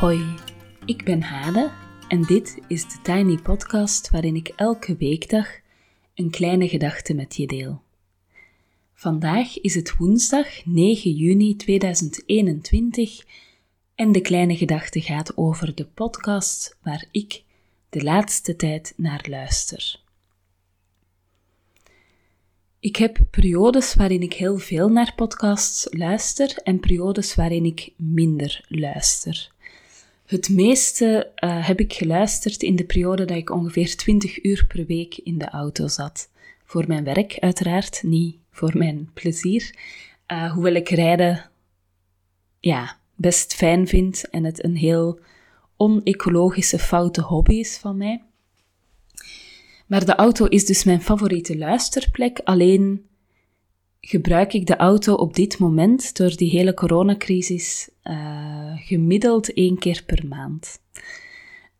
Hoi, ik ben Hade en dit is de Tiny Podcast waarin ik elke weekdag een kleine gedachte met je deel. Vandaag is het woensdag 9 juni 2021 en de kleine gedachte gaat over de podcast waar ik de laatste tijd naar luister. Ik heb periodes waarin ik heel veel naar podcasts luister en periodes waarin ik minder luister. Het meeste uh, heb ik geluisterd in de periode dat ik ongeveer 20 uur per week in de auto zat. Voor mijn werk uiteraard, niet voor mijn plezier. Uh, hoewel ik rijden ja, best fijn vind en het een heel onecologische foute hobby is van mij. Maar de auto is dus mijn favoriete luisterplek. Alleen gebruik ik de auto op dit moment, door die hele coronacrisis, uh, gemiddeld één keer per maand.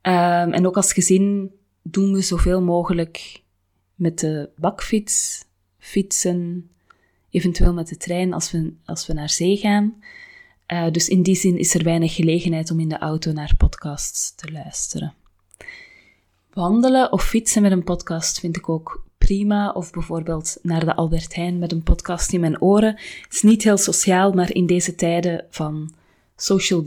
Um, en ook als gezin doen we zoveel mogelijk met de bakfiets, fietsen, eventueel met de trein als we, als we naar zee gaan. Uh, dus in die zin is er weinig gelegenheid om in de auto naar podcasts te luisteren. Wandelen of fietsen met een podcast vind ik ook prima. Of bijvoorbeeld naar de Albert Heijn met een podcast in mijn oren. Het is niet heel sociaal, maar in deze tijden van social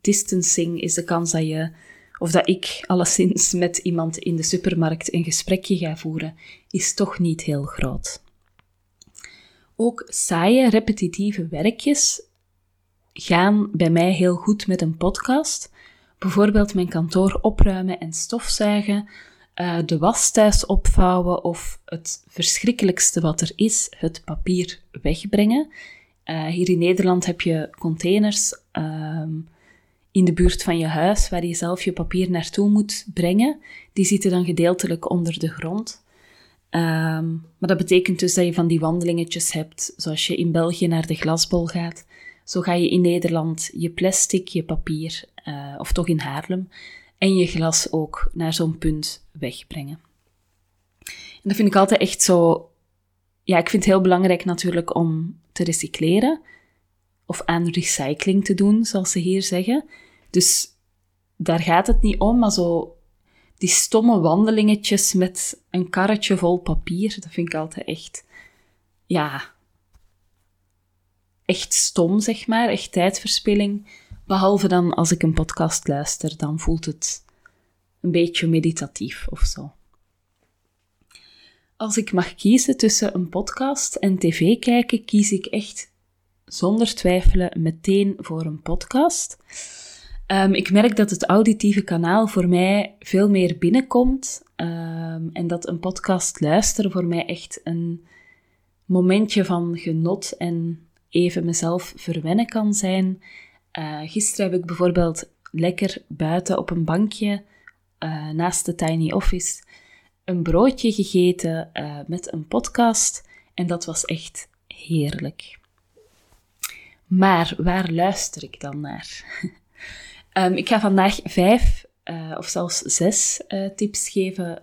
distancing is de kans dat je, of dat ik alleszins met iemand in de supermarkt een gesprekje ga voeren, is toch niet heel groot. Ook saaie, repetitieve werkjes gaan bij mij heel goed met een podcast. Bijvoorbeeld mijn kantoor opruimen en stofzuigen, uh, de was thuis opvouwen of het verschrikkelijkste wat er is, het papier wegbrengen. Uh, hier in Nederland heb je containers uh, in de buurt van je huis waar je zelf je papier naartoe moet brengen. Die zitten dan gedeeltelijk onder de grond. Um, maar dat betekent dus dat je van die wandelingetjes hebt, zoals je in België naar de glasbol gaat. Zo ga je in Nederland je plastic, je papier, uh, of toch in Haarlem, en je glas ook naar zo'n punt wegbrengen. En dat vind ik altijd echt zo. Ja, ik vind het heel belangrijk natuurlijk om te recycleren. Of aan recycling te doen, zoals ze hier zeggen. Dus daar gaat het niet om, maar zo die stomme wandelingetjes met een karretje vol papier, dat vind ik altijd echt, ja, echt stom, zeg maar, echt tijdverspilling. Behalve dan als ik een podcast luister, dan voelt het een beetje meditatief of zo. Als ik mag kiezen tussen een podcast en tv kijken, kies ik echt zonder twijfelen meteen voor een podcast. Um, ik merk dat het auditieve kanaal voor mij veel meer binnenkomt um, en dat een podcast luisteren voor mij echt een momentje van genot en even mezelf verwennen kan zijn. Uh, gisteren heb ik bijvoorbeeld lekker buiten op een bankje uh, naast de tiny office een broodje gegeten uh, met een podcast en dat was echt heerlijk. Maar waar luister ik dan naar? um, ik ga vandaag vijf of zelfs zes tips geven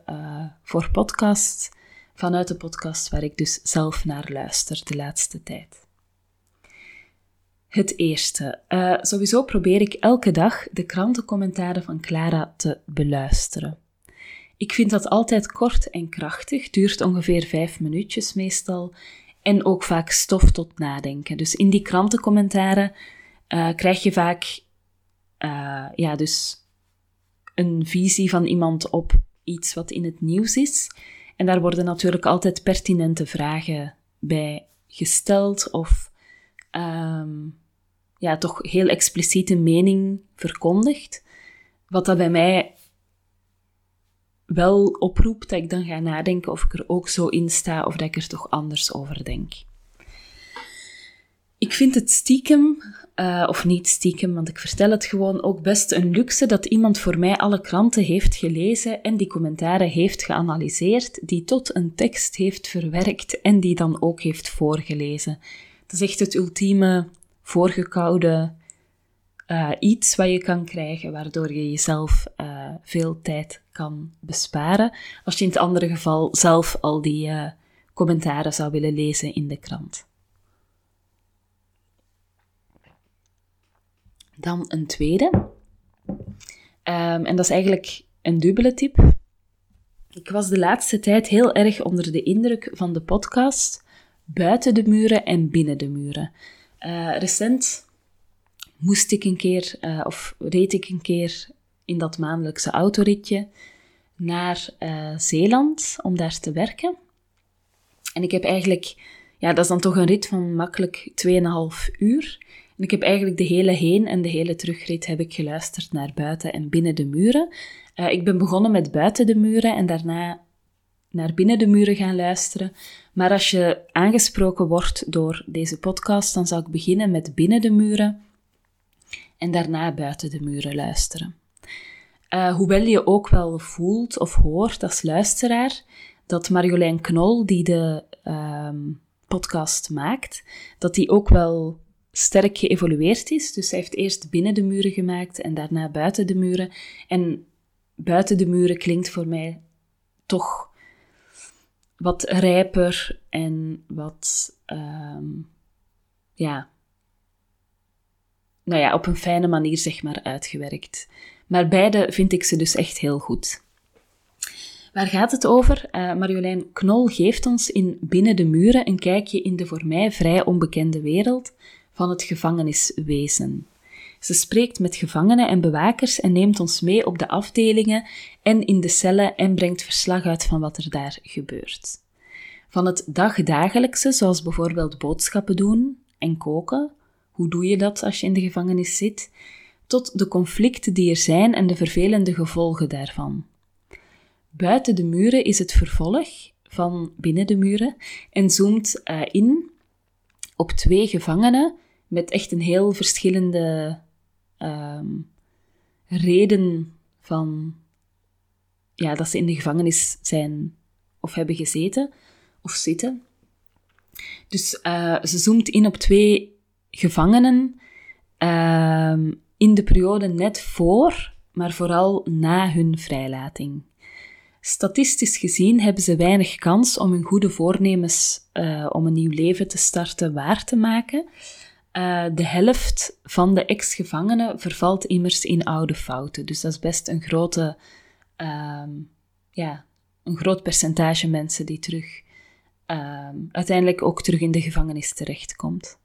voor podcasts vanuit de podcast waar ik dus zelf naar luister de laatste tijd. Het eerste. Uh, sowieso probeer ik elke dag de krantencommentaren van Clara te beluisteren. Ik vind dat altijd kort en krachtig, duurt ongeveer vijf minuutjes meestal, en ook vaak stof tot nadenken. Dus in die krantencommentaren uh, krijg je vaak uh, ja, dus een visie van iemand op iets wat in het nieuws is. En daar worden natuurlijk altijd pertinente vragen bij gesteld of um, ja, toch heel expliciete mening verkondigt. Wat dat bij mij wel oproept dat ik dan ga nadenken of ik er ook zo in sta of dat ik er toch anders over denk. Ik vind het stiekem, uh, of niet stiekem, want ik vertel het gewoon, ook best een luxe dat iemand voor mij alle kranten heeft gelezen en die commentaren heeft geanalyseerd, die tot een tekst heeft verwerkt en die dan ook heeft voorgelezen. Dat is echt het ultieme voorgekoude uh, iets wat je kan krijgen, waardoor je jezelf uh, veel tijd kan besparen. Als je in het andere geval zelf al die uh, commentaren zou willen lezen in de krant. Dan een tweede. Ehm, en dat is eigenlijk een dubbele tip. Ik was de laatste tijd heel erg onder de indruk van de podcast buiten de muren en binnen de muren. Uh, recent moest ik een keer, uh, of reed ik een keer in dat maandelijkse autoritje naar uh, Zeeland om daar te werken. En ik heb eigenlijk, ja, dat is dan toch een rit van makkelijk 2,5 uur. En ik heb eigenlijk de hele heen- en de hele terugrit heb ik geluisterd naar buiten en binnen de muren. Ik ben begonnen met buiten de muren en daarna naar binnen de muren gaan luisteren. Maar als je aangesproken wordt door deze podcast, dan zou ik beginnen met binnen de muren en daarna buiten de muren luisteren. Uh, hoewel je ook wel voelt of hoort als luisteraar dat Marjolein Knol, die de uh, podcast maakt, dat die ook wel sterk geëvolueerd is. Dus zij heeft eerst binnen de muren gemaakt en daarna buiten de muren. En buiten de muren klinkt voor mij toch wat rijper en wat, um, ja, nou ja, op een fijne manier zeg maar uitgewerkt. Maar beide vind ik ze dus echt heel goed. Waar gaat het over? Uh, Marjolein Knol geeft ons in Binnen de Muren een kijkje in de voor mij vrij onbekende wereld van het gevangeniswezen. Ze spreekt met gevangenen en bewakers en neemt ons mee op de afdelingen en in de cellen en brengt verslag uit van wat er daar gebeurt. Van het dagdagelijkse, zoals bijvoorbeeld boodschappen doen en koken, hoe doe je dat als je in de gevangenis zit, tot de conflicten die er zijn en de vervelende gevolgen daarvan. Buiten de muren is het vervolg van binnen de muren en zoomt uh, in op twee gevangenen met echt een heel verschillende um, reden van ja, dat ze in de gevangenis zijn of hebben gezeten of zitten. Dus uh, ze zoomt in op twee gevangenen uh, in de periode net voor, maar vooral na hun vrijlating. Statistisch gezien hebben ze weinig kans om hun goede voornemens uh, om een nieuw leven te starten waar te maken. Uh, de helft van de ex-gevangenen vervalt immers in oude fouten. Dus dat is best een grote, uh, ja, een groot percentage mensen die terug, uh, uiteindelijk ook terug in de gevangenis terechtkomt.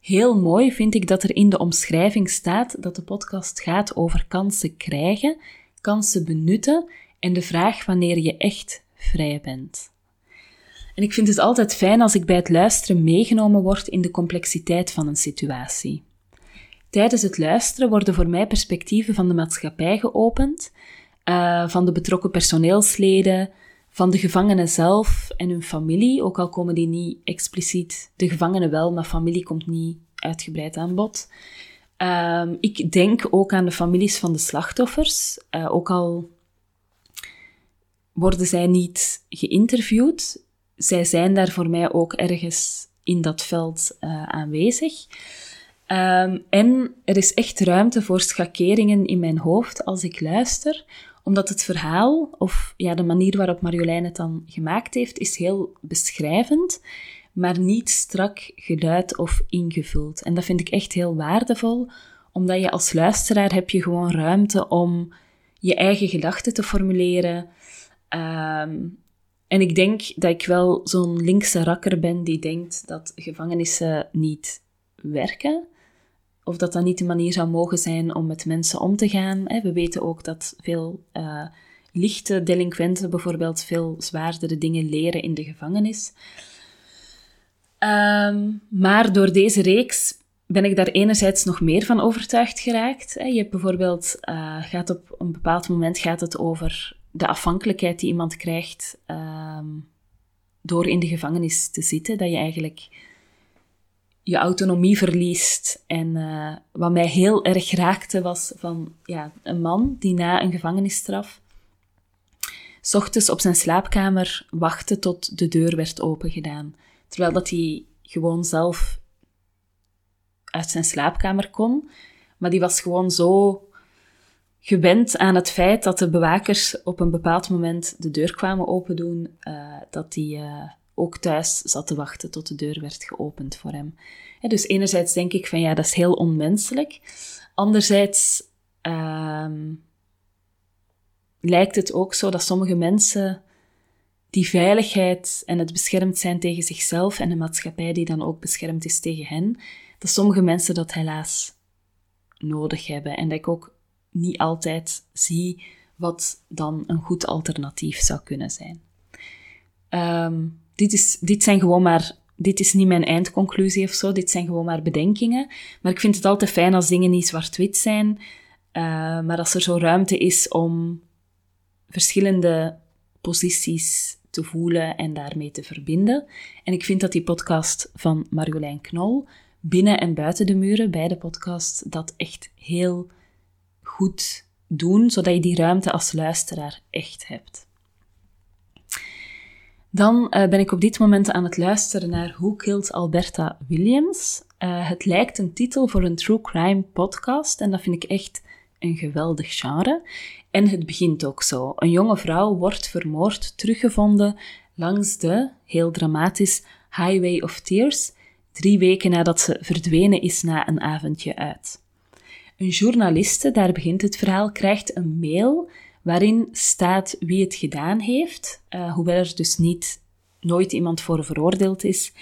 Heel mooi vind ik dat er in de omschrijving staat dat de podcast gaat over kansen krijgen, kansen benutten en de vraag wanneer je echt vrij bent. En ik vind het altijd fijn als ik bij het luisteren meegenomen word in de complexiteit van een situatie. Tijdens het luisteren worden voor mij perspectieven van de maatschappij geopend, uh, van de betrokken personeelsleden, van de gevangenen zelf en hun familie, ook al komen die niet expliciet, de gevangenen wel, maar familie komt niet uitgebreid aan bod. Uh, ik denk ook aan de families van de slachtoffers, uh, ook al worden zij niet geïnterviewd zij zijn daar voor mij ook ergens in dat veld uh, aanwezig. Um, en er is echt ruimte voor schakeringen in mijn hoofd als ik luister, omdat het verhaal, of ja, de manier waarop Marjolein het dan gemaakt heeft, is heel beschrijvend, maar niet strak geduid of ingevuld. En dat vind ik echt heel waardevol, omdat je als luisteraar heb je gewoon ruimte om je eigen gedachten te formuleren, um, en ik denk dat ik wel zo'n linkse rakker ben die denkt dat gevangenissen niet werken. Of dat dat niet de manier zou mogen zijn om met mensen om te gaan. We weten ook dat veel uh, lichte delinquenten bijvoorbeeld veel zwaardere dingen leren in de gevangenis. Um, maar door deze reeks ben ik daar enerzijds nog meer van overtuigd geraakt. Je hebt bijvoorbeeld, uh, gaat op een bepaald moment gaat het over de afhankelijkheid die iemand krijgt um, door in de gevangenis te zitten, dat je eigenlijk je autonomie verliest. En uh, wat mij heel erg raakte was van ja, een man die na een gevangenisstraf s ochtends op zijn slaapkamer wachtte tot de deur werd opengedaan. Terwijl dat hij gewoon zelf uit zijn slaapkamer kon. Maar die was gewoon zo gewend aan het feit dat de bewakers op een bepaald moment de deur kwamen opendoen, uh, dat die uh, ook thuis zat te wachten tot de deur werd geopend voor hem. dus enerzijds denk ik van ja, dat is heel onmenselijk. Anderzijds ehm, lijkt het ook zo dat sommige mensen die veiligheid en het beschermd zijn tegen zichzelf en de maatschappij die dan ook beschermd is tegen hen, dat sommige mensen dat helaas nodig hebben. En dat ik ook niet altijd zie wat dan een goed alternatief zou kunnen zijn. Ehm, dit, is, dit zijn gewoon maar. Dit is niet mijn eindconclusie of zo, dit zijn gewoon maar bedenkingen. Maar ik vind het altijd fijn als dingen niet zwart-wit zijn, uh, maar als er zo ruimte is om verschillende posities te voelen en daarmee te verbinden. En ik vind dat die podcast van Marjolein Knol, binnen en buiten de muren, beide podcasts, dat echt heel goed doen, zodat je die ruimte als luisteraar echt hebt. Dan uh, ben ik op dit moment aan het luisteren naar Who Killed Alberta Williams. Uh, het lijkt een titel voor een true crime podcast en dat vind ik echt een geweldig genre. En het begint ook zo. Een jonge vrouw wordt vermoord, teruggevonden langs de, heel dramatisch, Highway of Tears, drie weken nadat ze verdwenen is na een avondje uit. Een journaliste, daar begint het verhaal, krijgt een mail waarin staat wie het gedaan heeft, uh, hoewel er dus niet nooit iemand voor veroordeeld is.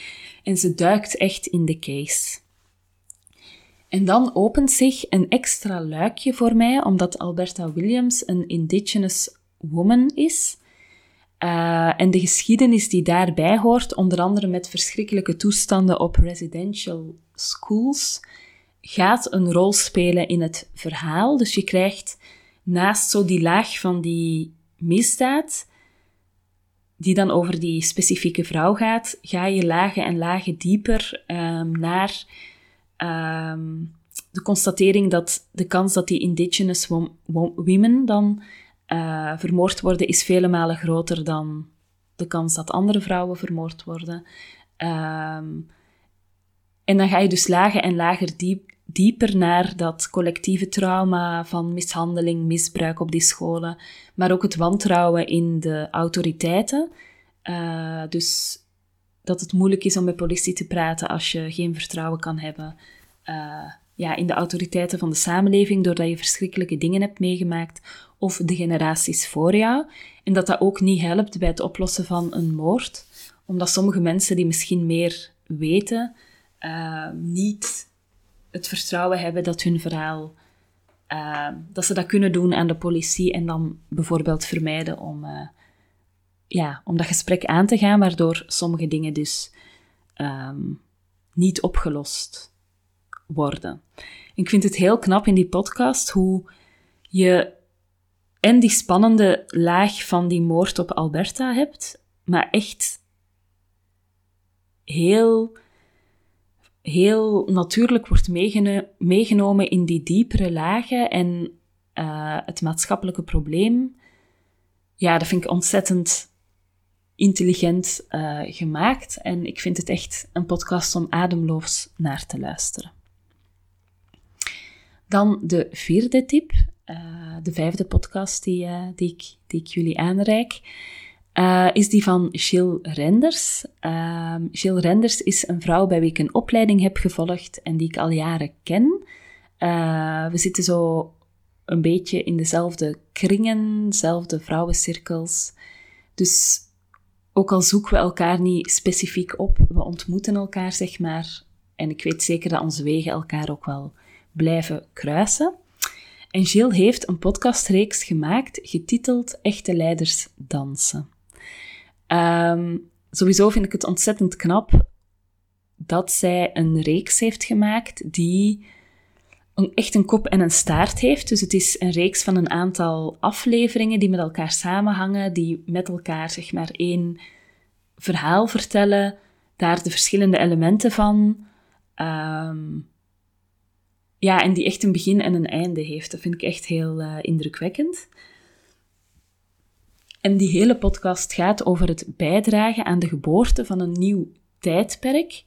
En ze duikt echt in de case. En dan opent zich een extra luikje voor mij, omdat Alberta Williams een Indigenous woman is. Uh, en de geschiedenis die daarbij hoort, onder andere met verschrikkelijke toestanden op residential schools, gaat een rol spelen in het verhaal. Dus je krijgt naast zo die laag van die misdaad, die dan over die specifieke vrouw gaat, ga je lagen en lagen dieper um, naar um, de constatering dat de kans dat die indigenous women dan uh, vermoord worden, is vele malen groter dan de kans dat andere vrouwen vermoord worden. Um, en dan ga je dus lager en lager diep, dieper naar dat collectieve trauma van mishandeling, misbruik op die scholen, maar ook het wantrouwen in de autoriteiten. Uh, dus dat het moeilijk is om met politie te praten als je geen vertrouwen kan hebben uh, ja, in de autoriteiten van de samenleving, doordat je verschrikkelijke dingen hebt meegemaakt, of de generaties voor jou. En dat dat ook niet helpt bij het oplossen van een moord, omdat sommige mensen die misschien meer weten, uh, niet het vertrouwen hebben dat hun verhaal, uh, dat ze dat kunnen doen aan de politie en dan bijvoorbeeld vermijden om, uh, ja, om dat gesprek aan te gaan, waardoor sommige dingen dus um, niet opgelost worden. Ik vind het heel knap in die podcast hoe je en die spannende laag van die moord op Alberta hebt, maar echt heel, heel natuurlijk wordt meegenomen in die diepere lagen en uh, het maatschappelijke probleem. Ja, dat vind ik ontzettend intelligent uh, gemaakt en ik vind het echt een podcast om ademloos naar te luisteren. Dan de vierde tip, uh, de vijfde podcast die, die, ik, die ik jullie aanreik, uh, is die van Jill Renders. Ehm, Jill Renders is een vrouw bij wie ik een opleiding heb gevolgd en die ik al jaren ken. we zitten zo een beetje in dezelfde kringen, dezelfde vrouwencirkels. Dus ook al zoeken we elkaar niet specifiek op, we ontmoeten elkaar, zeg maar. En ik weet zeker dat onze wegen elkaar ook wel blijven kruisen. En Jill heeft een podcastreeks gemaakt getiteld Echte Leiders Dansen. Um, sowieso vind ik het ontzettend knap dat zij een reeks heeft gemaakt die echt een kop en een staart heeft. Dus het is een reeks van een aantal afleveringen die met elkaar samenhangen, die met elkaar zeg maar één verhaal vertellen, daar de verschillende elementen van. Um, ja, en die echt een begin en een einde heeft. Dat vind ik echt heel uh, indrukwekkend. En die hele podcast gaat over het bijdragen aan de geboorte van een nieuw tijdperk,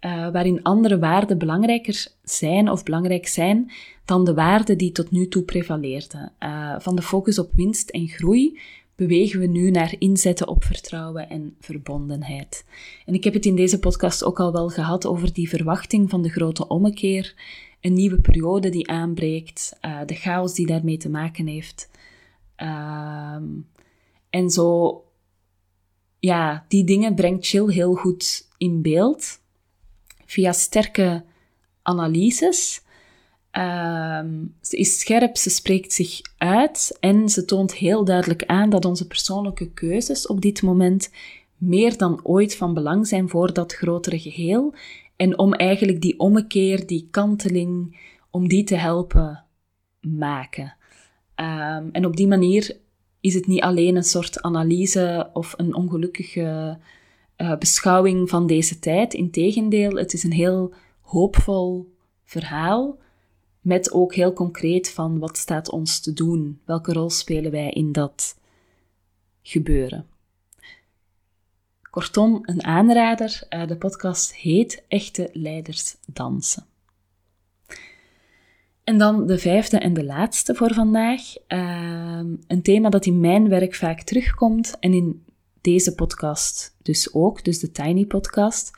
uh, waarin andere waarden belangrijker zijn of belangrijk zijn dan de waarden die tot nu toe prevaleerden. Uh, van de focus op winst en groei bewegen we nu naar inzetten op vertrouwen en verbondenheid. En ik heb het in deze podcast ook al wel gehad over die verwachting van de grote ommekeer een nieuwe periode die aanbreekt, uh, de chaos die daarmee te maken heeft. Ehm, en zo, ja, die dingen brengt Chill heel goed in beeld. Via sterke analyses. Ehm, ze is scherp, ze spreekt zich uit en ze toont heel duidelijk aan dat onze persoonlijke keuzes op dit moment meer dan ooit van belang zijn voor dat grotere geheel. En om eigenlijk die ommekeer, die kanteling, om die te helpen maken. Ehm, en op die manier is het niet alleen een soort analyse of een ongelukkige uh, beschouwing van deze tijd. Integendeel, het is een heel hoopvol verhaal met ook heel concreet van wat staat ons te doen? Welke rol spelen wij in dat gebeuren? Kortom, een aanrader. Uh, de podcast heet Echte Leiders Dansen. En dan de vijfde en de laatste voor vandaag. Uh, een thema dat in mijn werk vaak terugkomt en in deze podcast dus ook, dus de Tiny Podcast,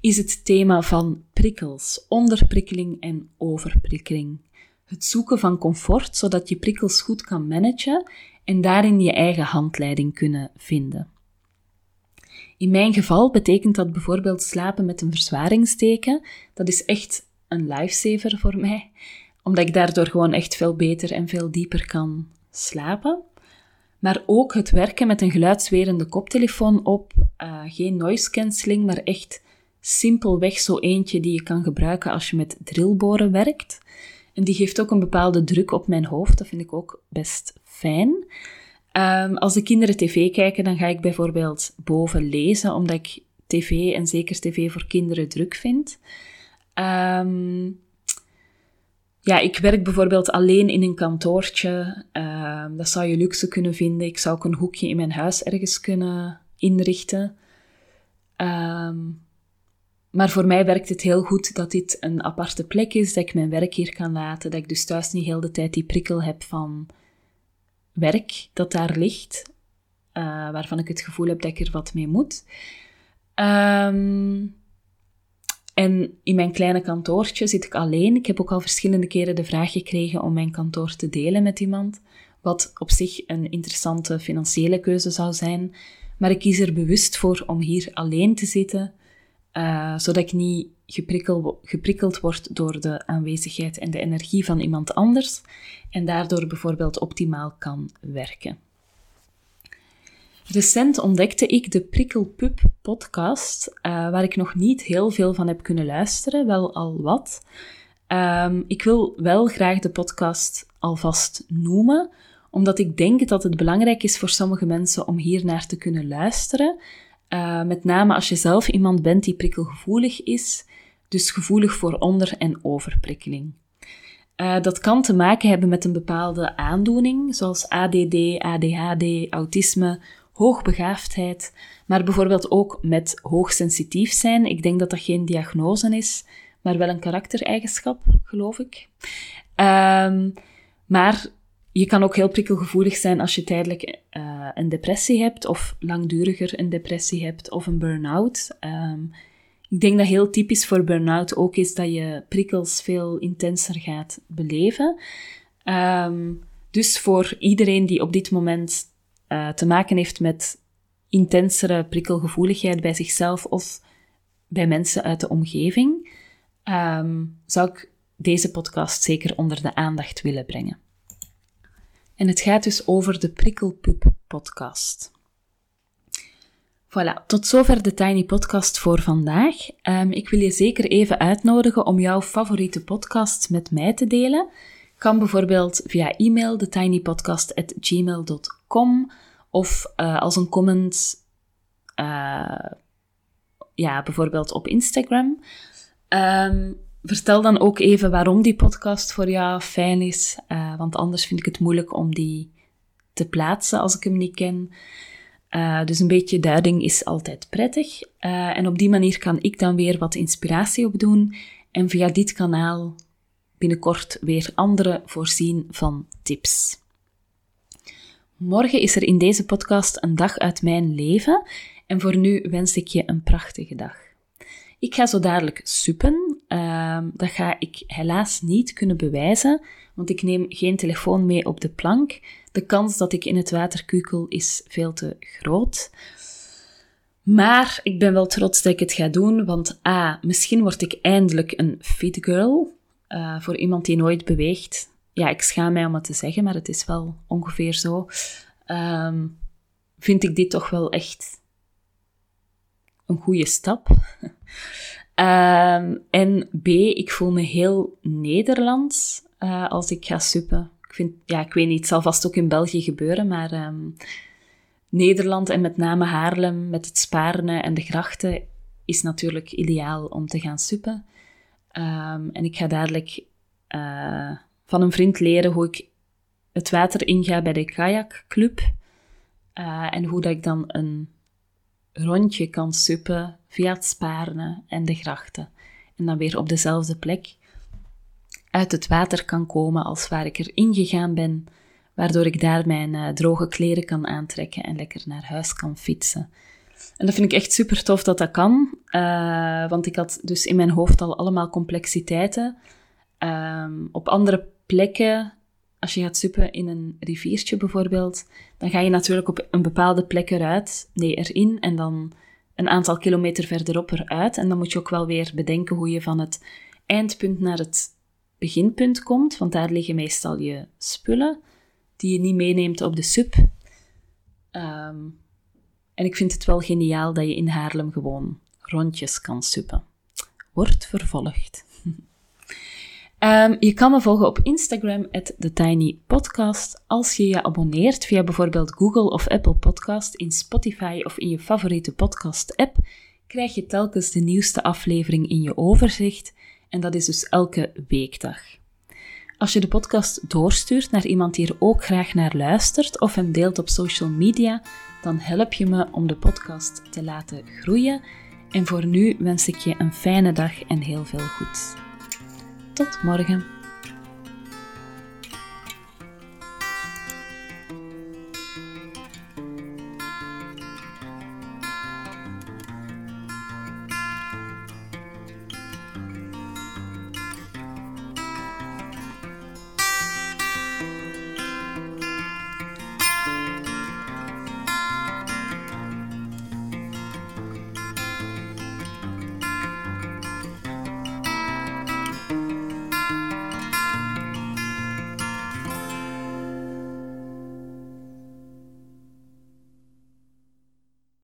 is het thema van prikkels, onderprikkeling en overprikkeling. Het zoeken van comfort zodat je prikkels goed kan managen en daarin je eigen handleiding kunnen vinden. In mijn geval betekent dat bijvoorbeeld slapen met een verzwaringsteken. Dat is echt een lifesaver voor mij, omdat ik daardoor gewoon echt veel beter en veel dieper kan slapen. Maar ook het werken met een geluidswerende koptelefoon op, uh, geen noise cancelling, maar echt simpelweg zo eentje die je kan gebruiken als je met drillboren werkt. En die geeft ook een bepaalde druk op mijn hoofd, dat vind ik ook best fijn. Um, als de kinderen tv kijken, dan ga ik bijvoorbeeld boven lezen, omdat ik tv en zeker tv voor kinderen druk vind. Um, ja, ik werk bijvoorbeeld alleen in een kantoortje. Um, dat zou je luxe kunnen vinden. Ik zou ook een hoekje in mijn huis ergens kunnen inrichten. maar voor mij werkt het heel goed dat dit een aparte plek is, dat ik mijn werk hier kan laten, dat ik dus thuis niet heel de tijd die prikkel heb van werk dat daar ligt, uh, waarvan ik het gevoel heb dat ik er wat mee moet. Um, en in mijn kleine kantoortje zit ik alleen. Ik heb ook al verschillende keren de vraag gekregen om mijn kantoor te delen met iemand, wat op zich een interessante financiële keuze zou zijn. Maar ik kies er bewust voor om hier alleen te zitten, uh, zodat ik niet geprikkeld, wordt door de aanwezigheid en de energie van iemand anders en daardoor bijvoorbeeld optimaal kan werken. Recent ontdekte ik de Prikkelpup podcast, uh, waar ik nog niet heel veel van heb kunnen luisteren, wel al wat. Um, ik wil wel graag de podcast alvast noemen, omdat ik denk dat het belangrijk is voor sommige mensen om hier naar te kunnen luisteren. Uh, met name als je zelf iemand bent die prikkelgevoelig is, dus gevoelig voor onder- en overprikkeling. Uh, dat kan te maken hebben met een bepaalde aandoening, zoals ADD, ADHD, autisme, hoogbegaafdheid, maar bijvoorbeeld ook met hoogsensitief zijn. Ik denk dat dat geen diagnose is, maar wel een karaktereigenschap, geloof ik. Um, maar je kan ook heel prikkelgevoelig zijn als je tijdelijk uh, een depressie hebt, of langduriger een depressie hebt, of een burn-out. Um, ik denk dat heel typisch voor burn-out ook is dat je prikkels veel intenser gaat beleven. Um, dus voor iedereen die op dit moment uh, te maken heeft met intensere prikkelgevoeligheid bij zichzelf of bij mensen uit de omgeving, um, zou ik deze podcast zeker onder de aandacht willen brengen. En het gaat dus over de Prikkelpup podcast. Voilà, tot zover de Tiny Podcast voor vandaag. Um, ik wil je zeker even uitnodigen om jouw favoriete podcast met mij te delen. Kan bijvoorbeeld via e-mail thetinypodcast.gmail.com of uh, als een comment, uh, ja, bijvoorbeeld op Instagram. Um, vertel dan ook even waarom die podcast voor jou fijn is, uh, want anders vind ik het moeilijk om die te plaatsen als ik hem niet ken. Dus een beetje duiding is altijd prettig. En op die manier kan ik dan weer wat inspiratie opdoen en via dit kanaal binnenkort weer anderen voorzien van tips. Morgen is er in deze podcast een dag uit mijn leven en voor nu wens ik je een prachtige dag. Ik ga zo dadelijk suppen. Ehm, dat ga ik helaas niet kunnen bewijzen, want ik neem geen telefoon mee op de plank. De kans dat ik in het water kukel is veel te groot. Maar ik ben wel trots dat ik het ga doen, want A, misschien word ik eindelijk een fit girl. Uh, voor iemand die nooit beweegt. Ja, ik schaam mij om het te zeggen, maar het is wel ongeveer zo. Um, vind ik dit toch wel echt een goede stap. um, en B, ik voel me heel Nederlands uh, als ik ga suppen. Ik vind, ja, ik weet niet, het zal vast ook in België gebeuren, maar um, Nederland en met name Haarlem met het Spaarne en de grachten is natuurlijk ideaal om te gaan suppen. En ik ga dadelijk uh, van een vriend leren hoe ik het water inga bij de kajakclub. Uh, en hoe dat ik dan een rondje kan suppen via het Spaarne en de grachten. En dan weer op dezelfde plek uit het water kan komen als waar ik erin gegaan ben, waardoor ik daar mijn uh, droge kleren kan aantrekken en lekker naar huis kan fietsen. En dat vind ik echt super tof dat dat kan, uh, want ik had dus in mijn hoofd al allemaal complexiteiten. Um, op andere plekken, als je gaat suppen in een riviertje bijvoorbeeld, dan ga je natuurlijk op een bepaalde plek eruit, nee, erin en dan een aantal kilometer verderop eruit. En dan moet je ook wel weer bedenken hoe je van het eindpunt naar het beginpunt komt, want daar liggen meestal je spullen die je niet meeneemt op de sub. Um, en ik vind het wel geniaal dat je in Haarlem gewoon rondjes kan suppen. Wordt vervolgd. Um, je kan me volgen op Instagram, TheTinyPodcast. Als je je abonneert via bijvoorbeeld Google of Apple Podcast, in Spotify of in je favoriete podcast-app, krijg je telkens de nieuwste aflevering in je overzicht. En dat is dus elke weekdag. Als je de podcast doorstuurt naar iemand die er ook graag naar luistert of hem deelt op social media, dan help je me om de podcast te laten groeien. En voor nu wens ik je een fijne dag en heel veel goeds. Tot morgen.